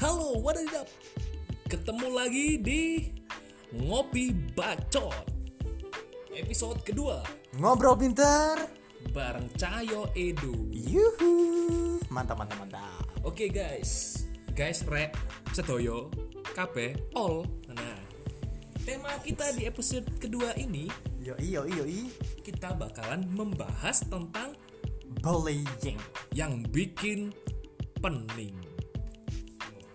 Halo, what up? Ketemu lagi di Ngopi Bacot Episode kedua Ngobrol pinter. Bareng Cayo Edu Yuhu. Mantap mantap mantap. Oke guys Guys, rek, sedoyo, kape, all Nah, tema kita di episode kedua ini Yo iyo iyo i. Kita bakalan membahas tentang Bullying. yang bikin pening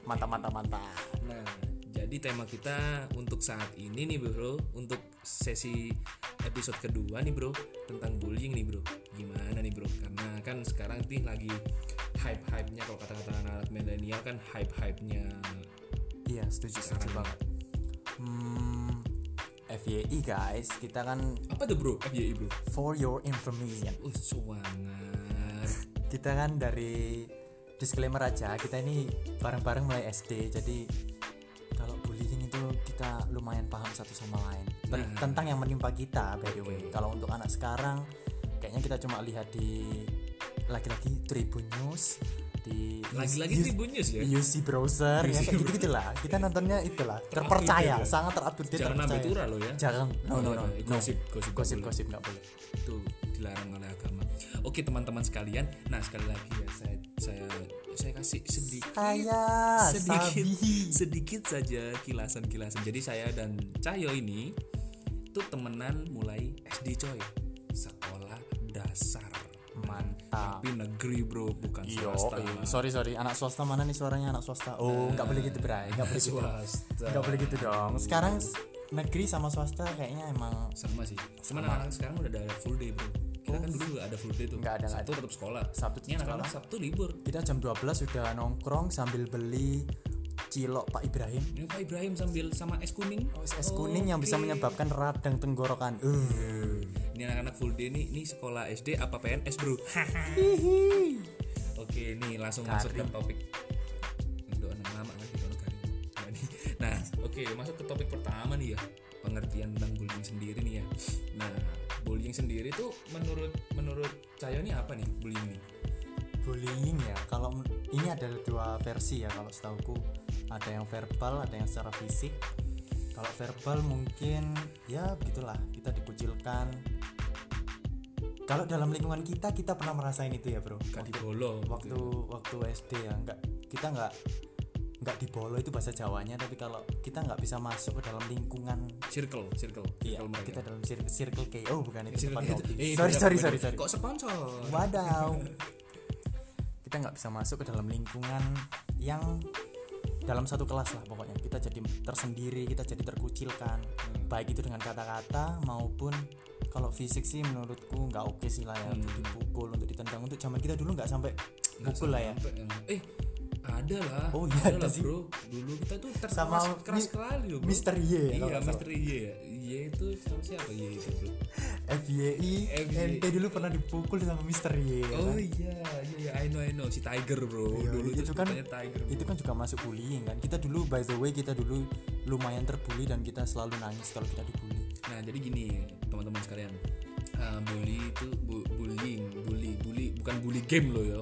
Mantap mantap mantap. Nah, jadi tema kita untuk saat ini nih bro, untuk sesi episode kedua nih bro tentang bullying nih bro. Gimana nih bro? Karena kan sekarang nih lagi hype-hype-nya kalau kata-kata anak milenial kan hype-hype-nya. Iya setuju setuju banget. Hmm, FYI guys, kita kan Apa tuh bro? FYI bro. for your information. Uh, suangan. Kita kan dari disclaimer aja, kita ini bareng-bareng mulai SD. Jadi kalau bullying itu kita lumayan paham satu sama lain Ten- Nah. tentang yang menimpa kita by the way. Kalau untuk anak sekarang kayaknya kita cuma lihat di lagi-lagi Tribun News di Lagi-lagi UC Tribun News ya. UC browser ya kayak gitu gitulah kita nontonnya itulah terpercaya ya. sangat terupdate Jangan terpercaya lo ya. jangan no no no, no. Gosip, gosip, gosip boleh. gosip nggak boleh itu dilarang oleh agama. Oke teman-teman sekalian, nah sekali lagi ya saya saya saya kasih sedikit saya sedikit sabi sedikit saja kilasan-kilasan. Jadi saya dan Cahyo ini tuh temenan mulai SD coy, sekolah dasar. mantap Tapi negeri bro, bukan Yo, swasta. eh, sorry sorry anak swasta mana nih suaranya anak swasta oh nggak boleh gitu bray nggak boleh gitu swasta. nggak boleh gitu dong sekarang negeri sama swasta kayaknya emang Sama sih. Cuman sekarang udah ada full day bro. Kita kan dulu nggak ada full day tuh. Nggak ada, Sabtu tetap sekolah. Sabtu Ini anak-anak Sabtu libur. kita jam 12 sudah nongkrong sambil beli cilok Pak Ibrahim Ini Pak Ibrahim sambil sama es kuning. Oh, es kuning yang bisa menyebabkan radang tenggorokan uh. Ini anak-anak full day nih, ini sekolah SD apa PNS bro? Oke, nih langsung masuk ke topik. Udah anak lama kan. Nah, ini- Nah, oke masuk ke topik pertama nih ya, pengertian tentang bullying sendiri nih ya. Nah, bullying sendiri tuh menurut menurut Cayo ini apa nih bullying nih? bullying ya kalau ini ada dua versi ya kalau setauku ada yang verbal ada yang secara fisik kalau verbal mungkin ya begitulah kita dikucilkan kalau dalam lingkungan kita kita pernah merasain itu ya bro Gak dibolo. waktu waktu SD ya nggak kita nggak nggak dibolo itu bahasa Jawanya tapi kalau kita nggak bisa masuk ke dalam lingkungan circle, circle, iya circle mereka. kita dalam cir- circle KO bukan itu Circle ngopi. eh, sorry beda, sorry sorry sorry Kok sponsor? Wadaw. kita nggak bisa masuk ke dalam lingkungan yang dalam satu kelas lah pokoknya kita jadi tersendiri kita jadi terkucilkan Hmm. baik itu dengan kata-kata maupun kalau fisik sih menurutku nggak oke sih lah ya untuk Hmm. dipukul untuk ditendang untuk zaman kita dulu nggak sampai pukul lah ya sampai yang- Eh, ada lah. Oh, iya, ada lah sih. bro. Dulu kita tuh ter- Sama keras, sekali loh bro. Mister Y ya, Iya. Mister Y ya. Y itu sama siapa Y itu bro? FYI FYI. ente dulu pernah dipukul sama Mister Y ya Oh kan? iya, iya, iya, I know, I know. Si Tiger bro. Iya, dulu itu kan- Tiger. Bro. itu kan juga masuk bullying kan kita dulu by the way kita dulu lumayan terbully dan kita selalu nangis kalau kita dibully Nah, jadi gini, teman-teman sekalian. Uh, bully itu bu- bullying, bully, bully bukan bully game loh yo.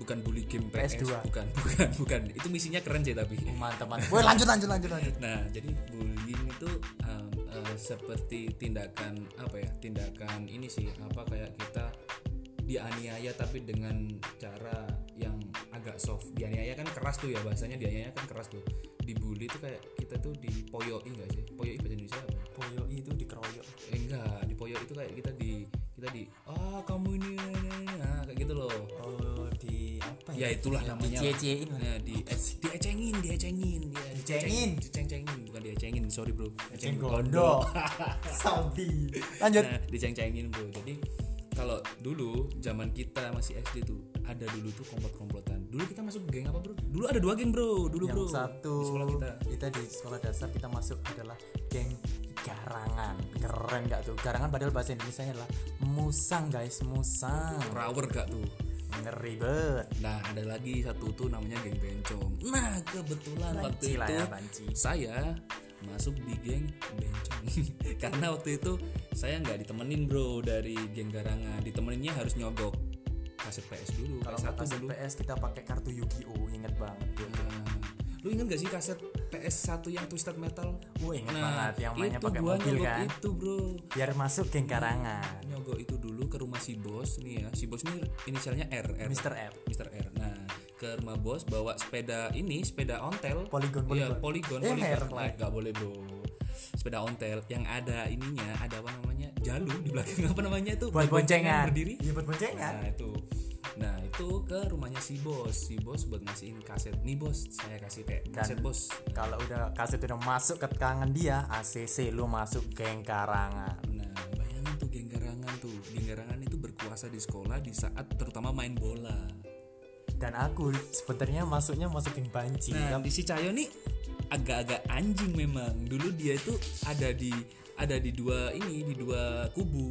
Bukan bully game PS, PS2. bukan, bukan, bukan. Itu misinya keren sih tapi. mantap mantap Woi, lanjut lanjut lanjut lanjut Nah, jadi bullying itu um, uh, seperti tindakan apa ya? Tindakan ini sih apa kayak kita dianiaya tapi dengan cara yang agak soft. Dianiaya kan keras tuh ya bahasanya dianiaya kan keras tuh. Dibully itu kayak kita tuh dipoyoi enggak sih? Poyoi bahasa Indonesia apa? Poyo itu dikeroyok Eh, enggak, dipoyoi itu kayak kita di kita di ah kamu ini, ini, ini, ini." nah, kayak gitu loh. oh apa Ya itulah namanya. lah. dicie-ciein lah Nah, di diecengin, diecengin, ya, Dicengin. diceng-cengin, bukan diecengin, sorry bro. Ceng gondo sabi lanjut Nah, diceng-cengin bro. Jadi kalau dulu zaman kita masih SD tuh ada dulu tuh komplot-komplotan. Dulu kita masuk geng apa bro? Dulu ada dua geng bro. Dulu yang bro. satu di sekolah kita. kita di sekolah dasar kita masuk adalah geng garangan keren gak tuh garangan padahal bahasa Indonesia adalah musang guys musang Rawer gak tuh? Ngeri bet Nah ada lagi satu tuh namanya geng bencong. Nah kebetulan waktu banci lah itu ya banci. saya masuk di geng bencong. Karena waktu itu saya nggak ditemenin bro dari geng garangan. Ditemeninnya harus nyogok kaset PS dulu kalau PS1 nggak kasih dulu. PS kita pakai kartu Yu-Gi-Oh inget banget Nah, lu inget gak sih kaset PS1 yang Twisted Metal Wah inget banget yang mainnya itu pakai mobil kan itu bro biar masuk geng karangan nyogok itu dulu ke rumah si bos nih ya si bos ini inisialnya R R Mr. F Mr. R. Nah, ke rumah bos bawa sepeda ini, sepeda ontel. Polygon, Iya, Eh, polygon. merek lah. Eh, nggak boleh, Bro. Sepeda ontel yang ada ininya, ada apa namanya? Jalu di belakang apa namanya itu? buat boncengan berdiri. iya buat boncengan Nah, itu. Itu ke rumahnya si bos. Si bos buat ngasihin kaset. Nih, Bos, saya kasih kayak kaset, Bos. kalau udah kaset udah masuk ke tangan dia ACC lu masuk geng karangan Nah, bayangin tuh geng garangan tuh. Geng garangan itu berkuasa di sekolah di saat terutama main bola. dan aku sebenarnya masuknya masuk geng banci Nah, di si Cayo nih agak-agak anjing memang. Dulu dia itu ada di ada di dua ini di dua kubu.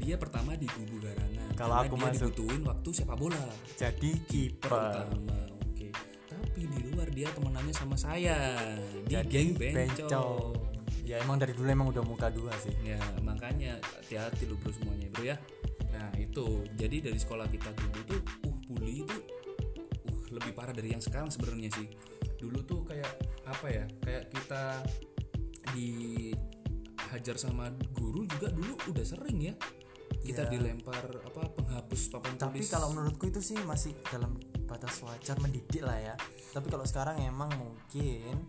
Dia pertama di kubu garangan. Kalau aku dia masuk- dibutuhin waktu sepak bola jadi kiper. Oke. Tapi di luar dia temenannya sama saya di jadi geng bencong. bencong ya emang dari dulu emang udah muka dua sih Ya, makanya hati-hati lu bro semuanya, bro ya. Nah, itu. Jadi dari sekolah kita dulu tuh uh bully itu uh lebih parah dari yang sekarang sebenarnya sih. Dulu tuh kayak apa ya? Kayak kita dihajar sama guru juga dulu udah sering ya. Kita Ya. dilempar apa penghapus papan tapi tulis. kalau menurutku itu sih masih dalam batas wajar mendidik lah ya tapi kalau sekarang emang mungkin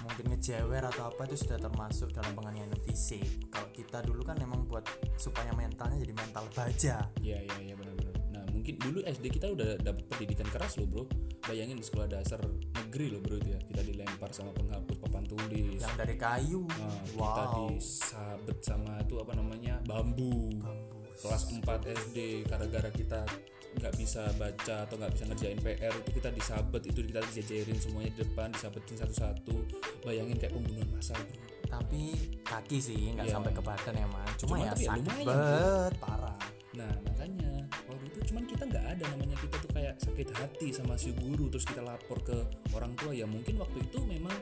mungkin ngejewer atau apa itu sudah termasuk dalam penganiayaan fisik kalau kita dulu kan emang buat supaya mentalnya jadi mental baja Iya iya iya benar-benar. Mungkin dulu SD kita udah dapat pendidikan keras loh bro. Bayangin di sekolah dasar negeri loh bro itu ya. Kita dilempar sama penghapus papan tulis. yang dari kayu Nah, kita wow disabet sama itu apa namanya bambu. Bambu. Kelas 4 SD gara-gara kita nggak bisa baca atau nggak bisa ngerjain PR itu kita disabet itu kita dijejerin semuanya di depan disabetin satu-satu bayangin kayak pembunuhan massal bro tapi kaki sih nggak Iya. sampai ke badan emang cuma, Cuma ya ya sakit banget parah Nah makanya waktu itu cuman kita nggak ada namanya kita tuh kayak sakit hati sama si guru terus kita lapor ke orang tua. Ya mungkin waktu itu memang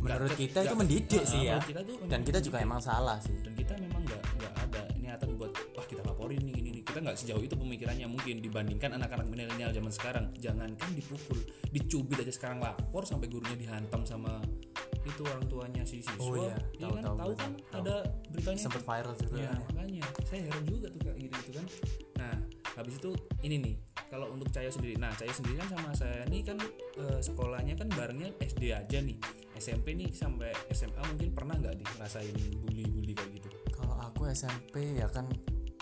menurut ke- kita itu nggak- mendidik Ah, sih ya. kita tuh dan kita juga emang salah sih. Dan kita memang nggak nggak ada niatan buat wah kita laporin nih ini nih kita nggak sejauh itu pemikirannya mungkin dibandingkan anak-anak milenial zaman sekarang. Jangankan dipukul dicubit aja sekarang lapor sampai gurunya dihantam sama itu orang tuanya si siswa. Oh iya, Iya tahu, kan? tahu, kan? tahu. ada beritanya. Sempat viral juga ya kan ya. makanya. Saya heran juga tuh kayak gitu gitu kan habis itu ini nih kalau untuk Cahyo sendiri. Nah Cahyo sendiri kan sama saya nih kan eh, sekolahnya kan barengnya SD aja nih. SMP nih sampai SMA mungkin pernah nggak nih ngerasain bully-bully kayak gitu? Kalau aku SMP ya kan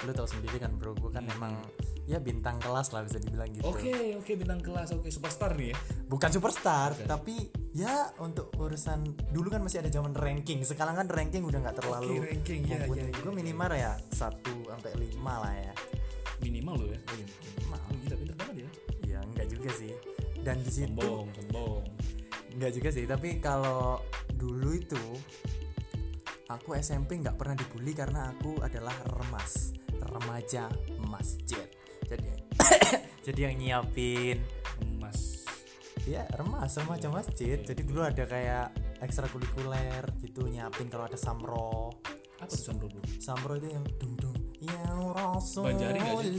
lu tahu sendiri kan bro. Gue kan emang ya bintang kelas lah bisa dibilang gitu. Hmm. Oke oke bintang kelas. Oke superstar nih ya. bukan superstar tapi ya untuk urusan dulu kan masih ada zaman ranking. Sekarang kan ranking udah nggak terlalu Oke, ranking, ya, ya, ya, gue minimal ya satu sampai lima lah ya Minimal lo ya. minimal Oh, gila pintar banget ya. ya enggak juga sih dan di situ Sombong sombong. enggak juga sih tapi kalau dulu itu aku SMP nggak pernah dibully karena aku adalah remas remaja masjid jadi jadi yang nyiapin Emas. ya remas remaja masjid jadi dulu ada kayak ekstrakurikuler gitu nyiapin kalau ada samro Apa tuh bro? samro itu yang dung dung Banjari nggak sih?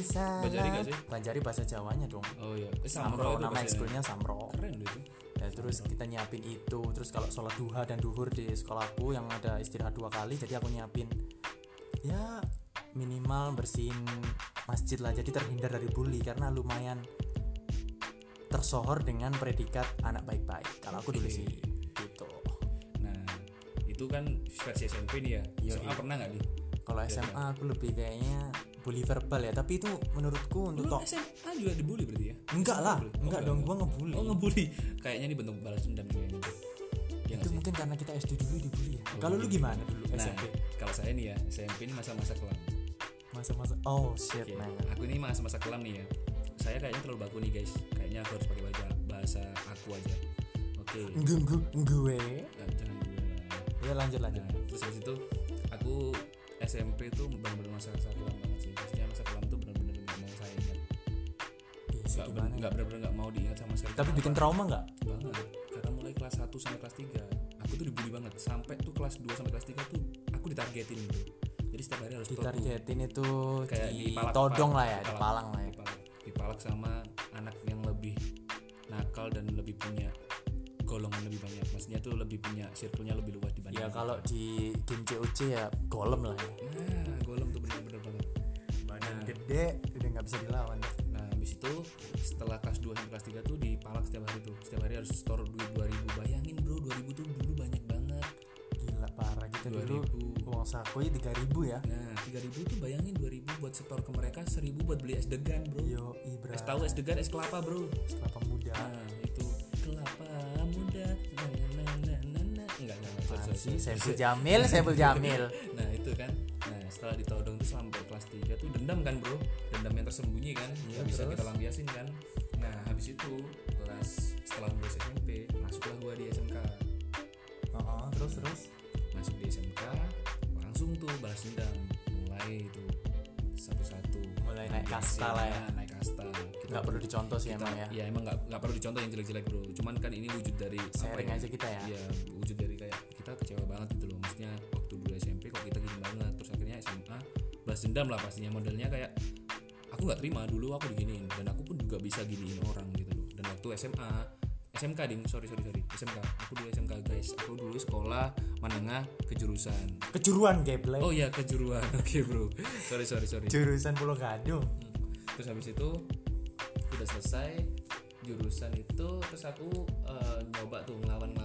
Banjari nggak sih? Banjari bahasa Jawanya dong Oh iya. Eh, samro, itu nama ekskulnya samro Keren loh itu. ya terus kita nyiapin itu terus kalau sholat duha dan duhur di sekolahku yang ada istirahat dua kali jadi aku nyiapin ya minimal bersihin masjid lah jadi terhindar dari bully karena lumayan tersohor dengan predikat anak baik-baik kalau aku dulu sih gitu Nah itu kan versi SMP nih ya. Iya, SMA iya. pernah nggak nih? Kalau SMA aku lebih kayaknya bully verbal ya tapi itu menurutku untuk Dulu SMA juga dibully berarti ya? enggak lah Bully. Oh, enggak dong gua ngebully Oh ngebully. Kayaknya ini bentuk balas dendam kayaknya. Ya itu mungkin karena kita SD dulu dibully ya Oh, kalau lu gimana dulu Nah, SMP kalau saya nih ya, SMP ini masa-masa kelam. masa-masa oh shit Oke, man Aku ini masa-masa kelam nih ya. Saya kayaknya terlalu baku nih guys. Kayaknya aku harus pakai bahasa bahasa aku aja. Oke. gue gue gue Nah, jangan gue ya lanjut lanjut Nah, terus habis itu aku SMP tuh benar-benar masa-masa kelam banget sih. Maksudnya masa kelam tuh benar-benar nggak mau saya ingat. Nggak gimana ben- nggak benar-benar nggak mau diingat sama sekali. tapi bikin trauma nggak banget. Karena mulai kelas 1 sampai kelas 3 aku tuh dibully banget. Sampai tuh kelas 2 sampai kelas 3 tuh aku ditargetin gitu. Jadi setiap hari harus ditargetin itu kayak di dipalak- todong lah ya dipalak- dipalang lah ya dipalak, dipalak sama anak yang lebih nakal dan lebih punya golongan lebih banyak. Maksudnya tuh lebih punya circle-nya lebih luas dibanding ya kalau di game COC ya golem lah ya. Nah golem tuh bener-bener banget. Badan gede udah nggak bisa dilawan. Nah habis itu setelah kelas 2 sampai kelas 3 tuh dipalak setiap hari tuh. Setiap hari harus store duit 2000 bayangin bro 2000 tuh dulu banyak banget. Gila parah kita dulu 2000 uang saku ya 3000 ya. Nah 3000 tuh bayangin 2000 buat setor ke mereka 1000 buat beli es degan bro. Yo ibra es tahu es degan es kelapa bro. Kelapa muda. Nah itu sih sorry. Saiful Jamil Saiful Jamil. Nah itu kan. Nah setelah ditodong tuh sampai kelas 3 tuh dendam kan bro? Dendam yang tersembunyi kan? Iya, nggak bisa terus? kita lampiasin kan? Nah habis itu kelas setelah lulus SMP masuklah gua di SMK oh, terus terus? Masuk di SMK langsung tuh balas dendam. Mulai itu satu-satu. Mulai naik Naik kasta lah ya. naik kasta. Kita nggak perlu dicontoh sih kita- emang ya. Iya emang nggak nggak perlu dicontoh yang jelek-jelek bro. Cuman kan ini wujud dari apa sharing ya? aja kita ya. Iya, wujud dari kita kecewa banget gitu loh. Maksudnya waktu dulu SMP kok kita gini banget. Terus akhirnya SMA balas dendam lah pastinya modelnya kayak aku nggak terima dulu aku diginiin dan aku pun juga bisa giniin orang gitu loh. Dan waktu SMA SMK ding, sorry sorry sorry SMK. Aku di SMK guys. Aku dulu sekolah menengah kejurusan. kejuruan gameplay Oh iya kejuruan. Oke bro. Sorry sorry sorry. jurusan Pulau Gadung Terus habis itu udah selesai jurusan itu terus aku eh, nyoba tuh anak-anak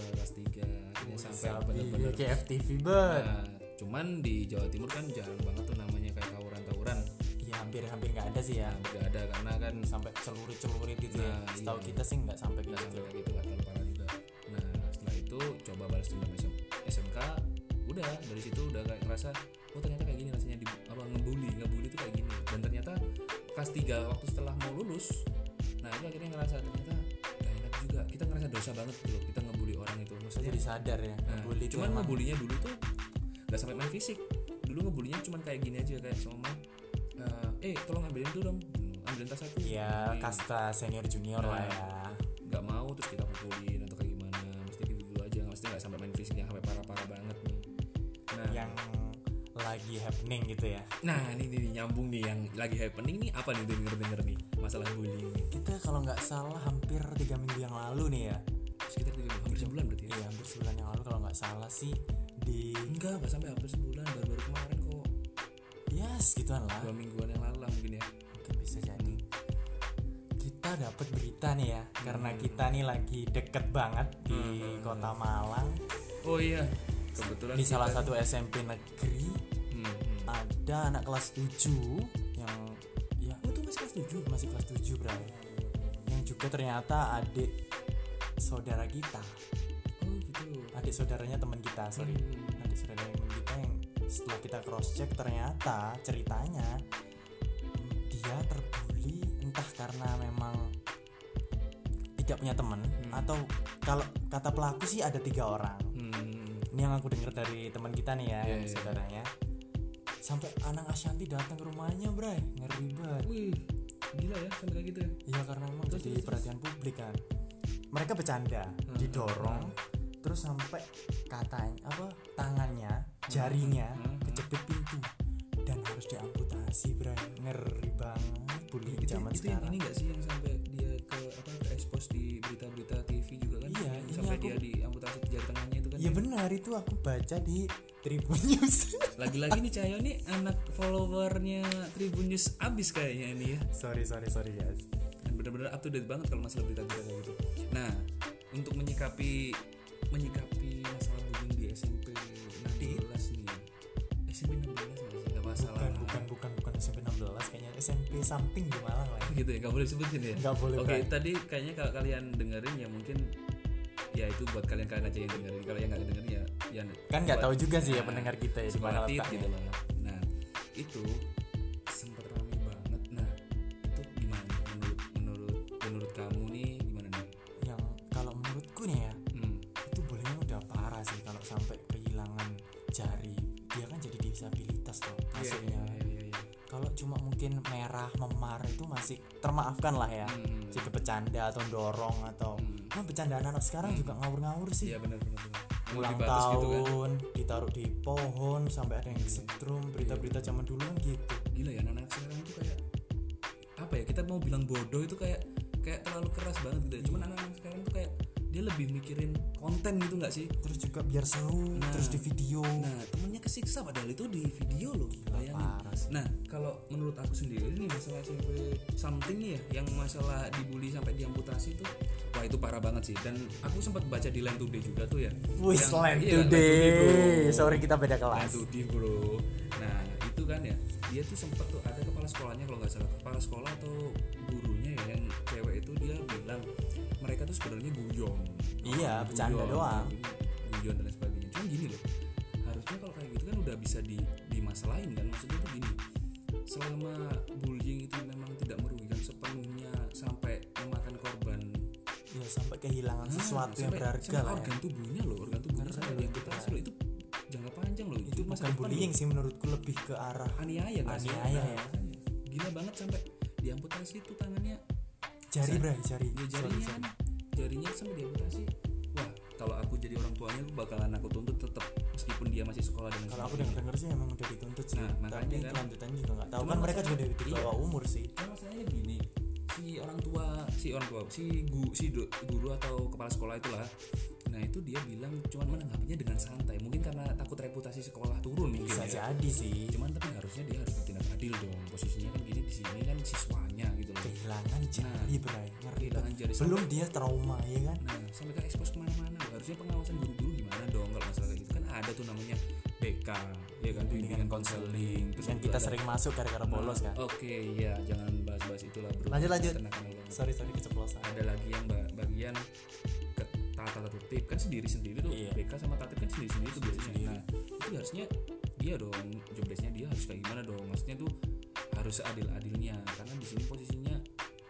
yang kelas 2, kelas 3 akhirnya sampai bener-bener kayak FTV bet Nah, cuman di Jawa Timur kan jarang banget tuh namanya kayak tawuran-tawuran. ya hampir hampir nggak ada sih ya. Nggak ada karena kan sampai celurit celurit gitu ya. Nah, setahu iya. kita sih nggak sampai nggak gitu. sampai kayak gitu nggak terlalu parah juga. Nah setelah itu coba balas dendam SM- SMK, udah. Dari situ udah kayak ngerasa oh ternyata kayak gini rasanya di apa ngebully ngebully itu kayak gini. Dan ternyata kelas 3 waktu setelah mau lulus nah itu akhirnya ngerasa ternyata gak enak juga. Kita ngerasa dosa banget gitu loh. Kita orang itu. Maksudnya jadi sadar ya Nah, itu cuman ngebulinya dulu tuh nggak sampai main fisik. Dulu ngebulinya cuman kayak gini aja kayak sama eh, eh tolong ambilin tuh dong. Ambilin tas aku. Ya Ambilin. kasta senior junior Nah. lah ya. nggak mau terus kita pukulin atau kayak gimana. Mesti gitu dulu aja mesti nggak sampai main fisik yang sampai parah-parah banget nih. Nah. Yang lagi happening gitu ya. Nah ini, ini, nyambung nih yang lagi happening nih apa nih denger denger nih masalah bullying kita kalau nggak salah hampir tiga minggu yang lalu nih ya sekitar tiga hampir sebulan berarti ya? Iya hampir sebulan yang lalu kalau nggak salah sih di enggak nggak sampai hampir sebulan baru-baru kemarin kok. Ya segituan lah. Dua mingguan yang lalu lah mungkin ya. Mungkin bisa jadi. Kita dapat berita nih ya karena kita nih lagi deket banget di Hmm. kota Malang. Oh iya kebetulan di salah kita- satu SMP negeri Hmm, hmm. ada anak kelas 7 yang ya oh itu masih kelas tujuh? Masih kelas 7 bray. Yang juga ternyata adik saudara kita. Oh gitu. Adik saudaranya teman kita sorry. Hmm. adik saudara teman kita yang setelah kita cross check ternyata ceritanya dia terbully entah karena memang tidak punya teman Hmm. atau kalau kata pelaku sih ada tiga orang. Hmm. ini yang aku dengar dari teman kita nih ya yang iya. saudaranya. Sampai anak Ashanti datang ke rumahnya bray. Ngeri banget. Wih gila ya sampai kayak gitu ya. Iya karena emang Terus, jadi terus, perhatian publik kan mereka bercanda didorong terus sampai katanya apa tangannya jarinya Hmm. kejepit pintu. Dan harus diamputasi bray ngeri banget bullying itu, zaman itu yang sekarang. ini gak sih yang sampai dia ke apa ke expose di berita-berita TV juga kan? Iya, yang sampai aku- dia diamputasi jari tengahnya itu kan? Iya benar. Itu aku baca di Tribun News. Lagi-lagi nih Cahyo nih anak followernya Tribun News abis kayaknya ini ya. Sorry sorry sorry guys Dan bener-bener up to date banget kalau masalah berita-berita kayak gitu. Nah untuk menyikapi menyikapi masalah bullying di SMP 16 nih. SMP 16 nggak masalah. Bukan bukan bukan bukan SMP 16 kayaknya SMP samping di Malang lah ya. gitu ya nggak boleh sebutin ya? Nggak boleh, oke Bray. tadi kayaknya kalau kalian dengerin ya mungkin ya itu buat kalian kalian aja yang dengerin. Kalau yang nggak dengerin ya ya kan nggak tahu juga sih ya Nah, pendengar kita ya di mana letaknya. gitu loh. Nah itu merah memar itu masih termaafkan lah ya. Hmm. jika bercanda atau dorong atau Hmm. Nah, bercandaan anak sekarang juga ngawur-ngawur sih. Iya benar benar ulang dibatas tahun gitu kan? ditaruh di pohon sampai ada yang setrum berita-berita zaman dulu kan gitu. Gila ya anak sekarang tuh kayak apa ya kita mau bilang bodoh itu kayak kayak terlalu keras banget gitu ya. cuman anak-anak sekarang tuh kayak dia lebih mikirin konten gitu nggak sih terus juga biar seru Nah. terus di video nah temennya kesiksa padahal itu di video loh bayangin parah sih. nah kalau menurut aku sendiri ini masalah SMP something nih ya yang masalah dibully sampai diamputasi tuh wah itu parah banget sih dan aku sempat baca di Line Today juga tuh ya Wih, selain iya, today. bro. Sorry kita beda kelas. Today bro nah itu kan ya dia tuh sempat tuh ada kepala sekolahnya kalau nggak salah kepala sekolah atau gurunya ya yang cewek itu dia bilang sebenarnya guyon Iya, Oh, bercanda guyon, doang. guyon dan lain sebagainya cuman gini loh harusnya kalau kayak gitu kan udah bisa di dimasalahin kan maksudnya tuh gini selama bullying itu memang tidak merugikan sepenuhnya sampai memakan korban Ya sampai kehilangan Ah, sesuatu yang berharga sampai lah ya. organ tubuhnya loh organ tubuhnya sampai loh, diamputasi loh itu jangka panjang loh Itu masa bukan bullying loh. sih menurutku lebih ke arah aniaya sih? Aniaya, Nah, ya. gila banget sampai diamputasi itu tangannya jari bray jari. ya Sorry, jarinya sorry. kan jarinya sampai diamputasi wah kalau aku jadi orang tuanya aku bakalan aku tuntut tetap meskipun dia masih sekolah dan Kalau aku dengar dengar sih emang udah dituntut sih. Nah, makanya Tapi kan. kelanjutannya juga nggak tahu kan mereka juga di, di iya. bawah umur sih. kan masalahnya gini si orang tua si orang tua si guru si guru atau kepala sekolah itulah nah itu dia bilang cuman menanggapinya dengan santai mungkin karena takut reputasi sekolah turun mungkin Bisa ya. jadi sih. cuman tapi harusnya dia harus bertindak adil dong posisinya kan gini di sini kan siswanya gitu loh Kehilangan jari bray. Ngeri kehilangan jari Belum dia trauma ya kan. nah sampai ke ekspos ke mana-mana harusnya pengawasan guru-guru gimana dong kalau masalah kayak gitu kan ada tuh namanya BK ya kan bimbingan konseling terus Yang kita ada- sering masuk gara-gara bolos kan. Nah, oke ya jangan bahas-bahas itulah bro Lanjut, lanjut. Sorry sorry keceplosan. ada lagi yang ba- bagian tata tertib kan sendiri sendiri tuh Iya. BK sama tatip kan sendiri sendiri tuh biasanya Sendiri-sendiri. nah itu harusnya dia dong jobdesknya dia harus kayak gimana dong maksudnya tuh harus seadil adilnya karena di sini posisinya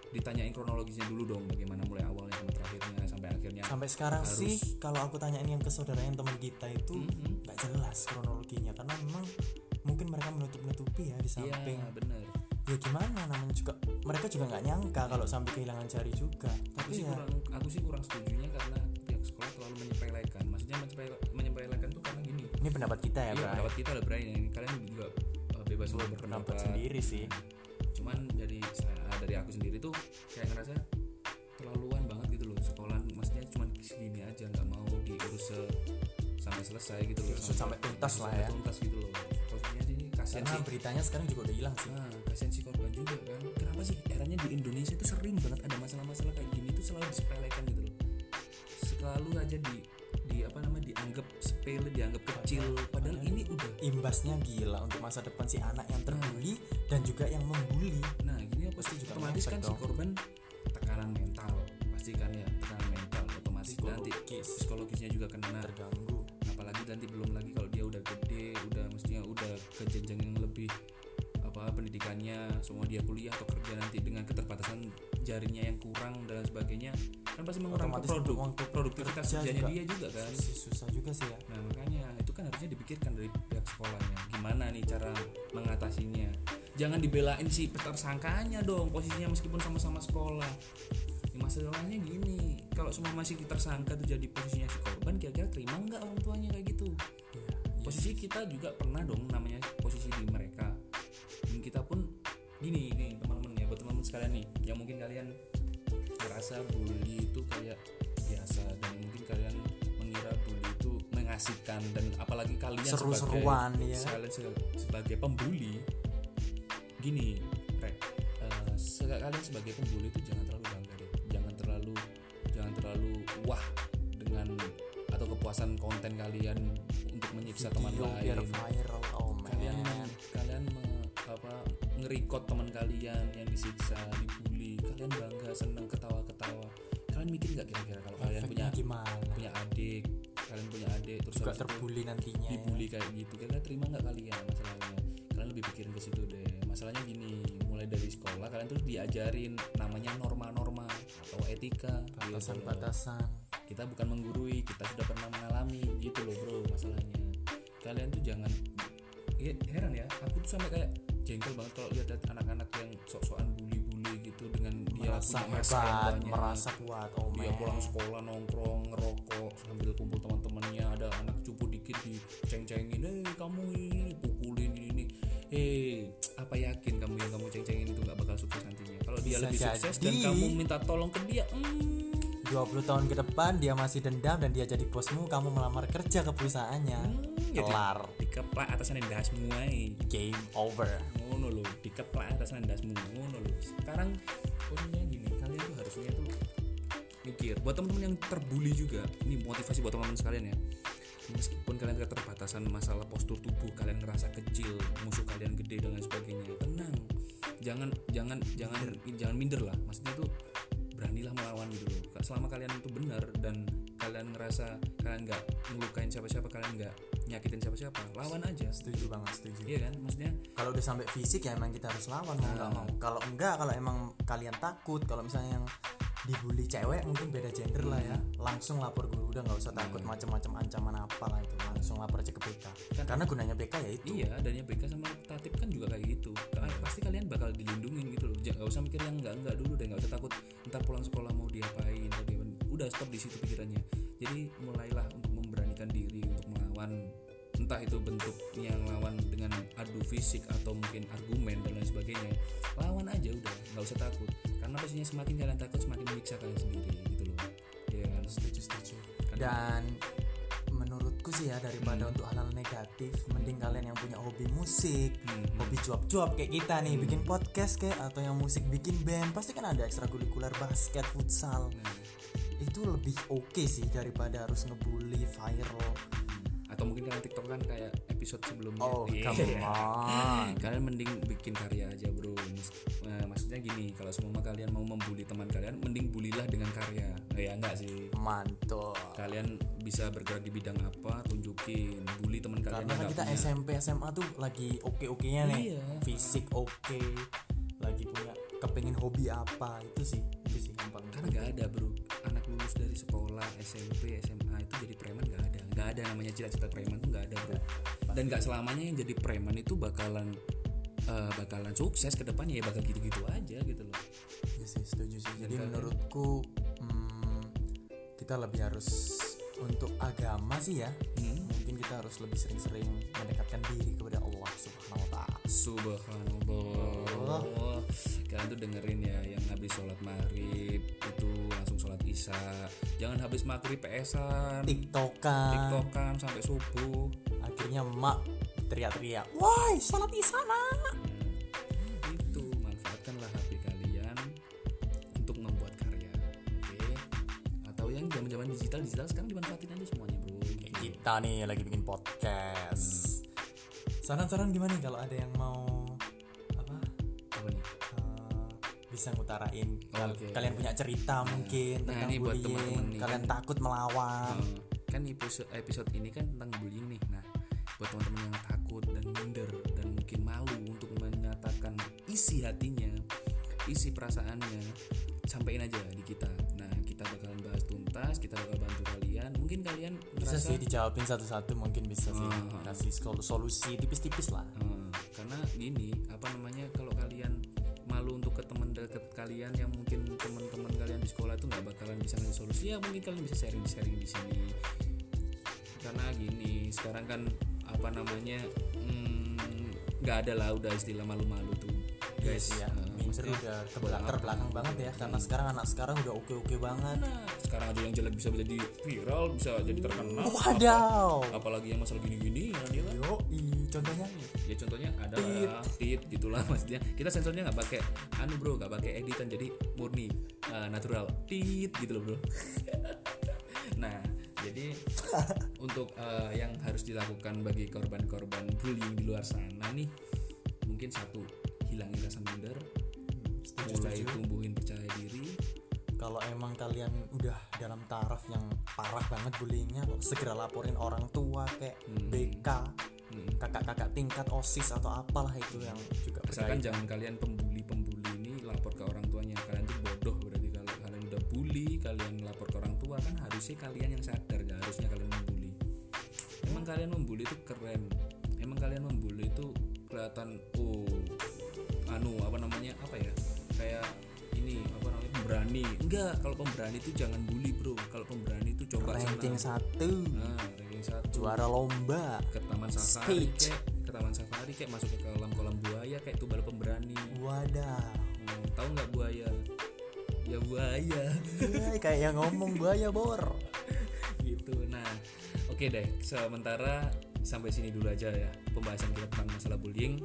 ditanyain kronologisnya dulu dong bagaimana mulai awalnya sampai terakhirnya sampai akhirnya Sampai sekarang Harus. sih kalau aku tanyain yang ke saudara yang teman kita itu Mhm. nggak jelas kronologinya karena memang mungkin mereka menutup-nutupi ya di iya samping bener ya gimana namanya juga mereka juga nggak nyangka kalau sampai kehilangan jari juga aku tapi sih ya kurang aku sih kurang setujunya karena sekolah terlalu menyepelekan. Maksudnya menyepele- menyepelekan tuh karena gini. Ini pendapat kita ya iya Bray. pendapat kita lah Bray. Ini kalian juga uh, bebas untuk pendapat berpendapat. sendiri sih. Cuman dari saya dari aku sendiri tuh kayak ngerasa terlaluan banget gitu loh. Sekolah maksudnya cuman segini aja nggak mau diurus se- sampai selesai gitu loh. Diurus sampai tuntas lah sampai ya. tuntas gitu loh. Maksudnya sih kasihan karena sih. beritanya sekarang juga udah hilang sih. Nah kasihan si korban juga kan. Kenapa sih eranya di Indonesia itu sering banget ada masalah-masalah kayak gini tuh selalu disepelekan gitu loh selalu aja di di apa namanya dianggap sepele dianggap kecil. Padahal ini udah imbasnya gila untuk masa depan si anak yang terbully dan juga yang membuli. Nah gini Pasti juga otomatis kan si dong. korban tekanan mental. Pasti kan ya tekanan mental otomatis. Nanti Psikologis. psikologisnya juga kena. Terganggu. Apalagi nanti belum lagi kalau dia udah gede udah mestinya udah ke jenjang pendidikannya semua dia kuliah atau kerja nanti dengan keterbatasan jarinya yang kurang dan sebagainya kan pasti mengurangi produk untuk produktivitas kerja kerjanya juga. dia juga kan. Susah- juga sih ya. Nah makanya itu kan harusnya dipikirkan dari pihak sekolahnya. Gimana nih cara mengatasinya? Jangan dibelain si tersangkanya dong Posisinya meskipun sama-sama sekolah. Ya, Masalahnya gini Kalau semua masih tersangka tuh jadi posisinya si korban Kira-kira terima nggak orang tuanya kayak gitu? Iya, Posisi kita juga pernah dong namanya posisi di mereka. Dan kita pun gini nih teman-teman ya Buat teman-teman sekalian nih Yang mungkin kalian ngerasa bully itu kayak biasa Dan mungkin kalian mengira bully itu mengasihkan Dan apalagi kalian Seru-seruan, sebagai, ya. kalian se- sebagai pembuli Gini Rek se- Kalian sebagai pembuli itu jangan terlalu bangga deh Jangan terlalu Jangan terlalu wah dengan atau kepuasan konten kalian untuk menyiksa teman biar lain viral oh kalian man kalian apa ngerikot teman kalian yang disiksa dibully. Kalian bangga seneng ketawa-ketawa. Kalian mikir nggak kira-kira kalau kalian punya gimana? punya adik kalian punya adik terus juga terbully nantinya. ya. dibully kayak gitu. Kira-kira terima nggak kalian masalahnya? Kalian lebih pikirin ke situ deh. Masalahnya gini mulai dari sekolah kalian tuh diajarin namanya norma-norma atau etika. Gitu batasan-batasan. Kita bukan menggurui kita sudah pernah mengalami. Gitu loh bro masalahnya. Kalian tuh jangan ya, heran ya. Aku tuh sampai kayak jengkel banget kalau lihat anak-anak yang sok-sokan bully-bully gitu dengan dia merasa hebat merasa kuat oh dia man pulang sekolah nongkrong ngerokok sambil kumpul teman-temannya ada anak cupu dikit di ceng-cengin eh kamu ini pukulin ini. Ini eh apa yakin kamu yang kamu ceng-cengin itu nggak bakal sukses nantinya? Kalau dia Bisa lebih sukses dan jadi. kamu minta tolong ke dia hmm, 20 tahun ke depan dia masih dendam dan dia jadi bosmu kamu melamar kerja ke perusahaannya. Hmm, jadi kelar dikeplak atasan dasmu ae. game over. Ngono lo dikeplak atasan dasmu ngono lo sekarang poinnya gini kalian tuh harusnya tuh mikir. Buat teman-teman yang terbully juga ini motivasi buat teman-teman sekalian ya. Meskipun kalian keterbatasan masalah postur tubuh kalian ngerasa kecil musuh kalian gede dan lain sebagainya tenang. Jangan jangan jangan jangan minder lah. Maksudnya tuh beranilah melawan gitu loh. Selama kalian itu benar dan kalian ngerasa kalian nggak ngelukain siapa-siapa kalian nggak nyakitin siapa-siapa lawan aja. Setuju banget setuju. Iya kan? Maksudnya kalau udah sampai fisik ya emang kita harus lawan mau nggak mau. Kalau enggak kalau emang kalian takut kalau misalnya yang dibully cewek mungkin beda gender lah ya. Langsung lapor guru udah nggak usah takut macam-macam ancaman apa lah itu. Langsung lapor aja ke BK karena gunanya BK ya itu. Iya, adanya BK sama Tatip kan juga kayak gitu. Ka- Pasti kalian Jangan usah mikir yang enggak enggak dulu deh, nggak usah takut. Ntar pulang sekolah mau diapain, diapain. Udah stop di situ pikirannya. Jadi mulailah untuk memberanikan diri untuk melawan entah itu bentuknya lawan dengan adu fisik atau mungkin argumen dan lain sebagainya. Lawan aja udah nggak usah takut. Karena pastinya semakin kalian takut semakin menyiksa kalian sendiri gitu loh. Ya kan? Setuju setuju. Dan menurutku sih ya daripada untuk hal-hal negatif mending kalian yang punya hobi musik Hmm, hobi cuap-cuap kayak kita nih bikin podcast kayak atau yang musik bikin band pasti kan ada ekstrakurikuler basket futsal. Nah, itu lebih oke sih daripada harus ngebully viral atau mungkin kalian TikTok kan kayak episode sebelumnya. Oh Iya. come on. Kalian mending bikin karya aja bro. Eh, maksudnya gini kalau semua kalian mau membuli teman kalian mending bulilah dengan karya. Eh, ya enggak sih. Mantul. Kalian bisa bergerak di bidang apa tunjukin. Bully teman kalian karena kan kita punya. SMP SMA tuh lagi oke oke nya nih. Iya. fisik oke lagi punya kepingin hobi apa itu sih itu sih yang paling karena nggak ada bro. Anak lulus dari sekolah SMP SMA itu jadi preman nggak ada. Nggak ada namanya cita-cita preman tuh nggak ada bro. Dan nggak selamanya yang jadi preman itu bakalan eh, bakalan sukses ke depannya ya bakal gitu-gitu aja gitu loh. Iya sih setuju sih. Jadi kalian- menurutku hmm, kita lebih harus untuk agama sih ya. Hmm. Kita harus lebih sering-sering mendekatkan diri kepada Allah subhanahu wa ta'ala. Subhanallah. Kalian tuh dengerin ya Yang habis sholat maghrib Itu langsung sholat isya. Jangan habis maghrib PS-an tiktokan. Tiktokan sampai subuh. Akhirnya emak teriak-teriak woi sholat di sana Nah, Itu manfaatkanlah HP kalian Untuk membuat karya Oke? Atau yang zaman-zaman digital Digital sekarang dimanfaatin aja semuanya kita nih lagi bikin podcast. Saran-saran gimana nih kalau ada yang mau apa? Apa nih? eh, bisa ngutarain. Oke. kalian punya cerita mungkin Nah, tentang ini buat bullying. kalian takut melawan. Uh, kan episode episode ini kan tentang bullying nih. Nah buat teman-teman yang takut dan minder dan mungkin malu untuk menyatakan isi hatinya isi perasaannya sampaikan aja di kita. Nah kita bakalan bahas tuntas kita bakal bantu kalian mungkin kalian bisa ngerasa sih dijawabin satu-satu mungkin bisa sih Ah. kasih sol- solusi tipis-tipis lah. Uh, karena gini apa namanya kalau kalian malu untuk ke teman dekat kalian yang mungkin teman-teman kalian di sekolah itu nggak bakalan bisa ngasih solusi ya mungkin kalian bisa sharing sharing di sini. Karena gini sekarang kan apa namanya hmm, nggak ada lah udah istilah malu-malu tuh guys. Ya Uh, maksudnya udah terbelakang, terbelakang banget ya karena sekarang anak sekarang udah oke-oke banget. Nah, sekarang ada yang jelek bisa jadi viral bisa jadi terkenal wadaw. Apa- apalagi yang masalah gini-gini ya dia kan? Yo contohnya? Ya contohnya ada tit. gitulah maksudnya. Kita sensornya nggak pakai anu bro nggak pakai editan jadi murni uh, natural. Tit gitu loh bro. Nah jadi untuk uh, yang harus dilakukan bagi korban-korban bullying di luar sana nih mungkin satu hilangin rasa minder setuju mulai setuju tumbuhin percaya diri kalau emang kalian udah dalam taraf yang parah banget bullyingnya segera laporin orang tua kayak Hmm. BK Hmm. kakak-kakak tingkat osis atau apalah itu yang juga Asalkan jangan kalian pembuli-pembuli ini lapor ke orang tuanya. Kalian tuh bodoh berarti kalau kalian udah bully, kalian lapor ke orang tua kan harusnya kalian yang sadar, gak harusnya kalian membuli. Emang kalian membuli itu keren. Emang kalian membuli itu kelihatan oh anu apa namanya apa ya? Kayak ini apa namanya pemberani. Enggak, kalau pemberani itu jangan bully, Bro. Kalau pemberani itu coba ranking sana. satu. Nah, ranking satu. Juara lomba. Ke taman safari kayak ke taman safari kayak masuk ke kolam kolam buaya kayak itu baru pemberani. Wadah. Hmm, tahu nggak buaya? Buaya. Iya, kayak yang ngomong buaya bor. Gitu. Nah oke deh. Sementara sampai sini dulu aja ya pembahasan kita tentang masalah bullying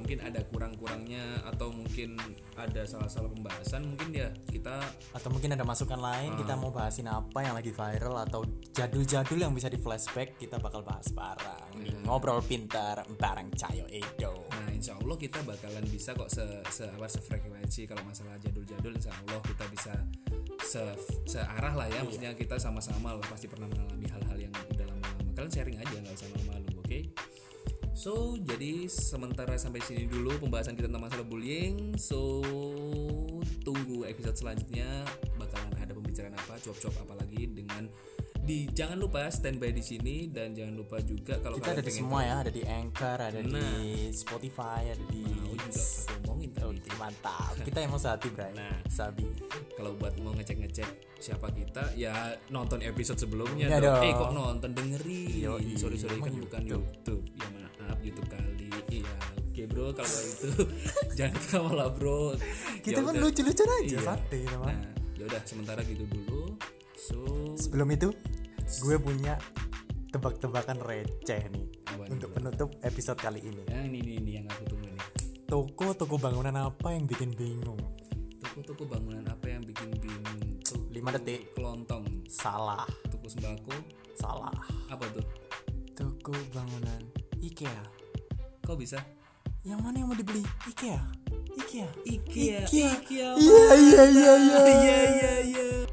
mungkin ada kurang-kurangnya atau mungkin ada salah-salah pembahasan mungkin ya kita atau mungkin ada masukan lain kita mau bahasin apa yang lagi viral atau jadul-jadul yang bisa di flashback kita bakal bahas bareng di ngobrol pintar bareng Cayo Edo Nah, insya Allah kita bakalan bisa kok se, se apa sefrekuensi kalau masalah jadul-jadul, insya Allah kita bisa se, searah lah ya. Maksudnya kita sama-sama lah pasti pernah mengalami hal-hal yang udah lama-lama. Kalian sharing aja nggak usah malu-malu, oke? So, jadi sementara sampai sini dulu pembahasan kita tentang masalah bullying. So, tunggu episode selanjutnya bakalan ada pembicaraan apa, cuap-cuap apa lagi dengan di jangan lupa standby di sini dan jangan lupa juga kalau kita ada di semua ya ada di Anchor ada di Nah. Spotify ada di tahu juga aku ngomongin tadi. Mantap kita emang sehati Bray Nah. sabi kalau buat mau ngecek-ngecek siapa kita ya nonton episode sebelumnya Ya dong. dong. eh kok nonton dengerin Yoi, sorry sorry kan bukan YouTube. YouTube ya maaf YouTube kali. Iya oke bro kalau itu jangan ketawa lah bro. Kita Ya kan udah. lucu-lucuan aja Iya. santai teman nah ya udah sementara gitu dulu. So sebelum itu gue punya tebak-tebakan receh nih Apa nih, untuk penutup episode kali ini. Yang ini, ini ini yang aku tunggu nih. Toko toko bangunan apa yang bikin bingung? Toko-toko bangunan apa yang bikin bingung? Toko Lima detik. kelontong. Salah. Toko sembako. Salah. Apa tuh? Toko bangunan IKEA. Kok bisa? Yang mana yang mau dibeli? IKEA. IKEA. IKEA. IKEA. Iya, iya, iya, iya. iya iya iya